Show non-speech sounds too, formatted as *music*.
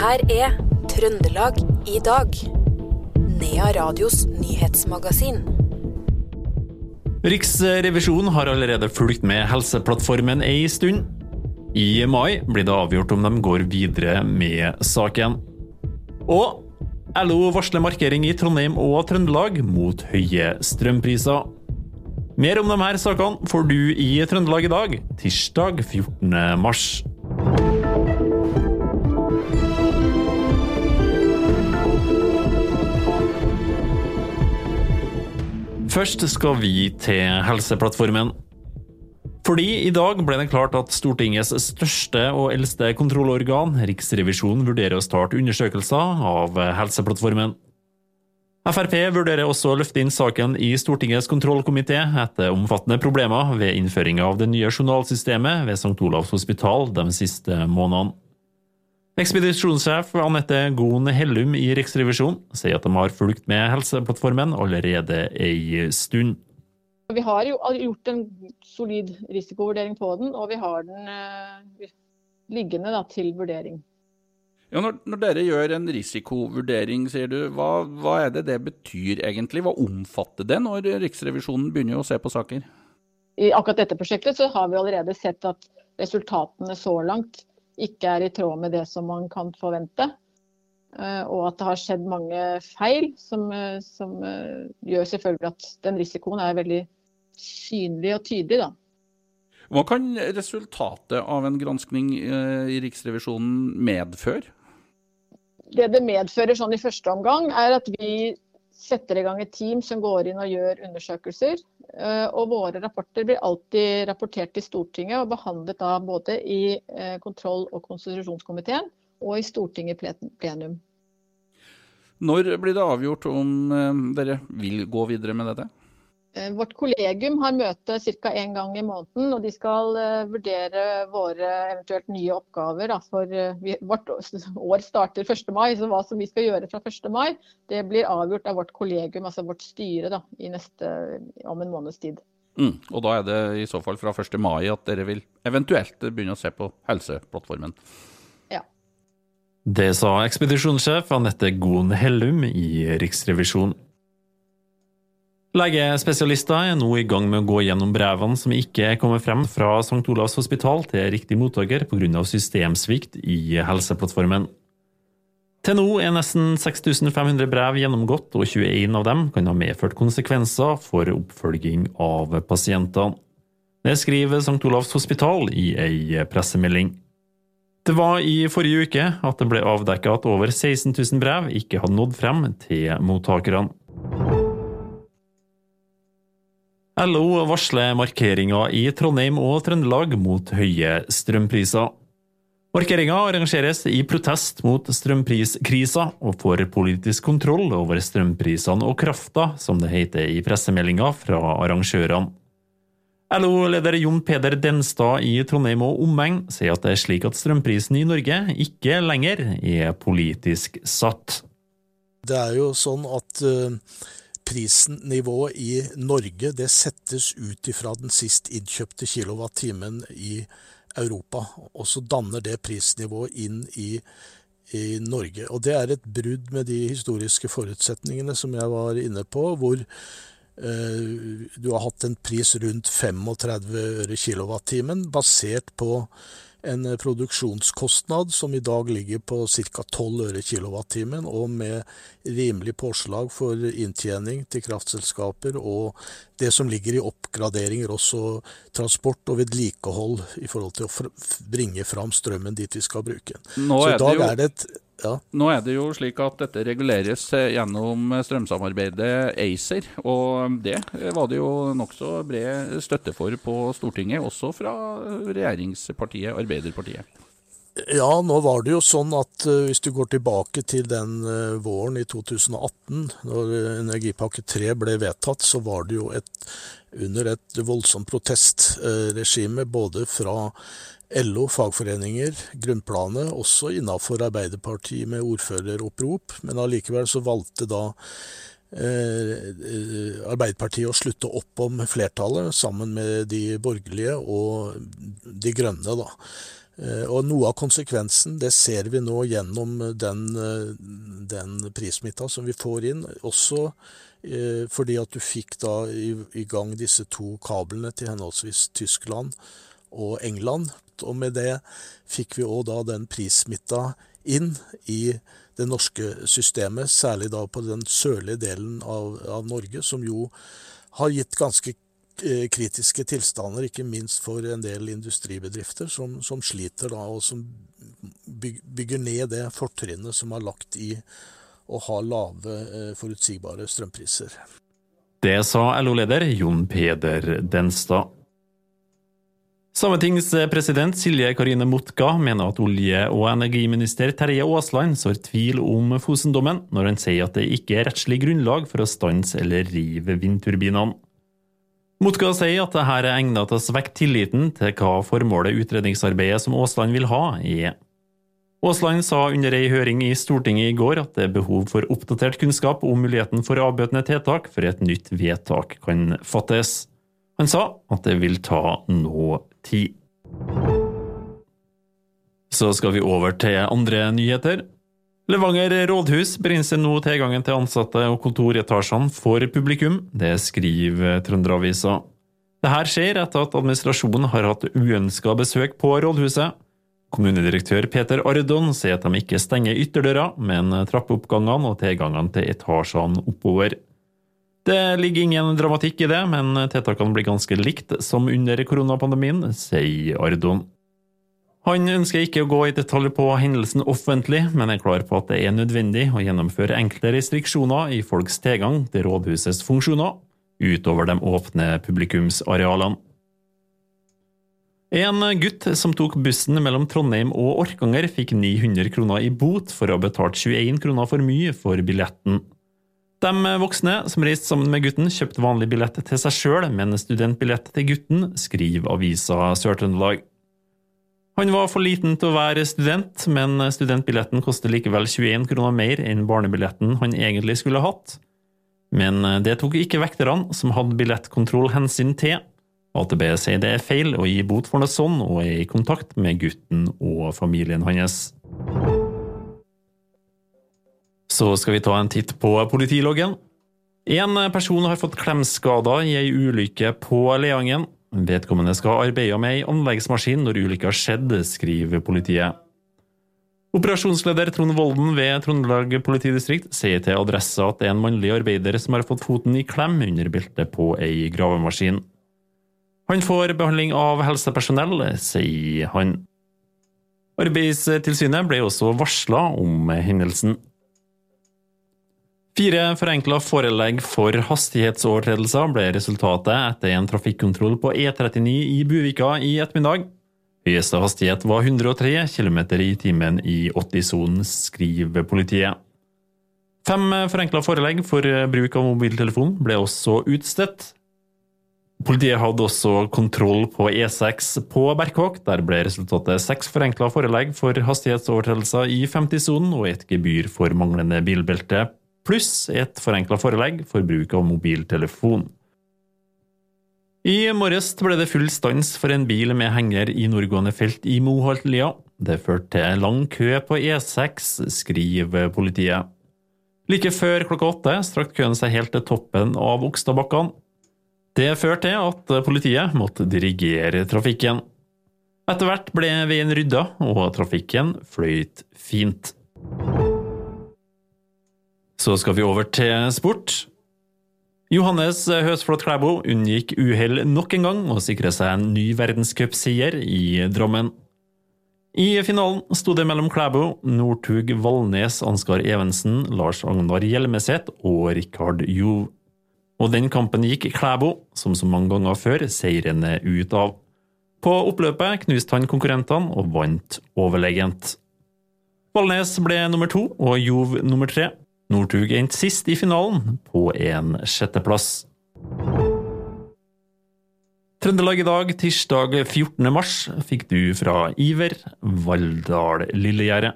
her er Trøndelag i dag. Nea Radios nyhetsmagasin. Riksrevisjonen har allerede fulgt med Helseplattformen ei stund. I mai blir det avgjort om de går videre med saken. Og LO varsler markering i Trondheim og Trøndelag mot høye strømpriser. Mer om de her sakene får du i Trøndelag i dag, tirsdag 14. mars. Først skal vi til Helseplattformen. Fordi i dag ble det klart at Stortingets største og eldste kontrollorgan, Riksrevisjonen, vurderer å starte undersøkelser av Helseplattformen. Frp vurderer også å løfte inn saken i Stortingets kontrollkomité etter omfattende problemer ved innføringa av det nye journalsystemet ved St. Olavs hospital de siste månedene. Ekspedisjonssjef Anette Goen Hellum i Riksrevisjonen sier at de har fulgt med Helseplattformen allerede ei stund. Vi har jo gjort en solid risikovurdering på den, og vi har den eh, liggende da, til vurdering. Ja, når, når, dere gjør en risikovurdering, sier du, hva, hva, er det det betyr egentlig? Hva omfatter det når Riksrevisjonen begynner å se på saker? I akkurat dette prosjektet så har vi allerede sett at resultatene så langt ikke er i tråd med det som man kan forvente. Eh, og at det har skjedd mange feil som, eh, som eh, gjør selvfølgelig at den risikoen er veldig synlig og tydelig. da. Hva kan resultatet av en granskning i Riksrevisjonen medføre? Det det medfører sånn i første omgang, er at vi setter i gang et team som går inn og gjør undersøkelser. Eh, og våre rapporter blir alltid rapportert til Stortinget og behandlet da både i eh, kontroll- og konstitusjonskomiteen og i Stortinget plenum. Når blir det avgjort om eh, dere vil gå videre med dette? Eh, vårt kollegium har møte ca. én gang i måneden, og de skal uh, vurdere våre eventuelt nye oppgaver. For uh, vi, Vårt *laughs* år starter 1. mai, så hva som vi skal gjøre fra 1. mai, det blir avgjort av vårt kollegium, altså vårt styre, da, neste, om en måneds tid. Mm, og da er det i så fall fra 1. mai at dere vil eventuelt begynne å se på Helseplattformen? Ja. Det sa ekspedisjonssjef Anette Goen Hellum i Riksrevisjonen. Legespesialister er nå i gang med å gå gjennom brevene som ikke kommer frem fra St. Olavs hospital til riktig mottaker pga. systemsvikt i Helseplattformen. Til nå er nesten 6500 brev gjennomgått, og 21 av dem kan ha medført konsekvenser for oppfølging av pasientene. Det skriver St. Olavs hospital i ei pressemelding. Det var i forrige uke at det ble avdekket at over 16 000 brev ikke hadde nådd frem til mottakerne. LO varsler markeringer i Trondheim og Trøndelag mot høye strømpriser. Markeringa arrangeres i protest mot strømpriskrisa og for politisk kontroll over strømprisene og krafta, som det heter i pressemeldinga fra arrangørene. LO-leder Jon Peder Denstad i Trondheim og omegn sier at det er slik at strømprisen i Norge ikke lenger er politisk satt. Det er jo sånn at uh prisnivået i Norge det settes ut ifra den sist innkjøpte kilowattimen i Europa. Og så danner det prisnivået inn i, i, Norge. Og det er et brudd med de historiske forutsetningene som jeg var inne på, hvor eh, du har hatt en pris rundt 35 øre kilowattimen, basert på en eh, produksjonskostnad som i dag ligger på ca. 12 øre kilowattimen, og med rimelig påslag for inntjening til kraftselskaper, og det som ligger i oppgraderinger, også transport og vedlikehold i forhold til å bringe fram strømmen dit vi skal bruke den. Så i dag er det et ja. Nå er det jo slik at dette reguleres eh, gjennom strømsamarbeidet ACER. Og det var det jo nokså bred støtte for på Stortinget, også fra regjeringspartiet Arbeiderpartiet. Ja, nå var det jo sånn at uh, hvis du går tilbake til den uh, våren i 2018, når energipakke 3 ble vedtatt, så var det jo et, under et voldsomt protestregime både fra LO, fagforeninger, grunnplanet, også innafor Arbeiderpartiet med ordføreropprop, men allikevel så valgte da eh, Arbeiderpartiet å slutte opp om flertallet, sammen med de borgerlige og de grønne, da. Eh, og Noe av konsekvensen det ser vi nå gjennom den, den prissmitta som vi får inn. Også fordi at du fikk da i, i gang disse to kablene til henholdsvis Tyskland og England. Og med det fikk vi òg da den prissmitta inn i det norske systemet, særlig da på den sørlige delen av, av Norge, som jo har gitt ganske eh, kritiske tilstander, ikke minst for en del industribedrifter som, som sliter da, og som bygger ned det fortrinnet som er lagt i å ha lave, eh, forutsigbare strømpriser. Det sa LO-leder Jon Peder Denstad. Sametingspresident Silje Karine Motka mener at olje- og energiminister Terje Aasland sår tvil om Fosen-dommen, når han sier at det ikke er rettslig grunnlag for å stanse eller rive vindturbinene. Motka sier at dette er egnet til å svekke tilliten til hva formålet utredningsarbeidet som Aasland vil ha, er. Aasland sa under ei høring i Stortinget i går at det er behov for oppdatert kunnskap om muligheten for avbøtende tiltak før et nytt vedtak kan fattes. Han sa at det vil ta noe tid. Så skal vi over til andre nyheter. Levanger rådhus begrenser nå tilgangen til ansatte og kontoretasjene for publikum. Det skriver Trønderavisa. Dette skjer etter at administrasjonen har hatt uønska besøk på rådhuset. Kommunedirektør Peter Ardon sier at de ikke stenger ytterdøra, men trappeoppgangene og tilgangene til etasjene oppover. Det ligger ingen dramatikk i det, men tiltakene blir ganske likt som under koronapandemien, sier Ardon. Han ønsker ikke å gå i detalj på hendelsen offentlig, men er klar på at det er nødvendig å gjennomføre enkle restriksjoner i folks tilgang til rådhusets funksjoner, utover de åpne publikumsarealene. En gutt som tok bussen mellom Trondheim og Orkanger, fikk 900 kroner i bot for å ha betalt 21 kroner for mye for billetten. De voksne som reiste sammen med gutten, kjøpte vanlig billett til seg sjøl, men studentbillett til gutten, skriver avisa Sør-Trøndelag. Han var for liten til å være student, men studentbilletten koster likevel 21 kroner mer enn barnebilletten han egentlig skulle hatt. Men det tok ikke vekterne, som hadde billettkontroll hensyn til. AtB sier det er feil å gi bot for noe sånn, og er i kontakt med gutten og familien hans. Så skal vi ta en titt på politiloggen. En person har fått klemskader i ei ulykke på Leangen. Vedkommende skal ha arbeida med ei anleggsmaskin når ulykka skjedde, skriver politiet. Operasjonsleder Trond Volden ved Trøndelag politidistrikt sier til Adressa at det er en mannlig arbeider som har fått foten i klem under beltet på ei gravemaskin. Han får behandling av helsepersonell, sier han. Arbeidstilsynet ble også varsla om hendelsen. Fire forenkla forelegg for hastighetsovertredelser ble resultatet etter en trafikkontroll på E39 i Buvika i ettermiddag. Høyeste hastighet var 103 km i timen i 80-sonen, skriver politiet. Fem forenkla forelegg for bruk av mobiltelefon ble også utstedt. Politiet hadde også kontroll på E6 på Berkåk. Der ble resultatet seks forenkla forelegg for hastighetsovertredelser i 50-sonen og et gebyr for manglende bilbelte pluss et forenkla forelegg for bruk av mobiltelefon. I morges ble det full stans for en bil med henger i nordgående felt i Moholtlia. Det førte til lang kø på E6, skriver politiet. Like før klokka åtte strakk køen seg helt til toppen av Okstadbakkene. Det førte til at politiet måtte dirigere trafikken. Etter hvert ble veien rydda, og trafikken fløyt fint. Så skal vi over til sport. Johannes Høsflot Klæbo unngikk uhell nok en gang og sikret seg en ny verdenscupseier i Drammen. I finalen sto det mellom Klæbo, Northug Valnes, Ansgar Evensen, Lars Agnar Hjelmeset og Rikard Jov. Og den kampen gikk Klæbo, som så mange ganger før, seirende ut av. På oppløpet knuste han konkurrentene og vant overlegent. Valnes ble nummer to og Jov nummer tre. Northug endte sist i finalen, på en sjetteplass. Trøndelag i dag, tirsdag 14. mars, fikk du fra Iver Valldal Lillegjerdet.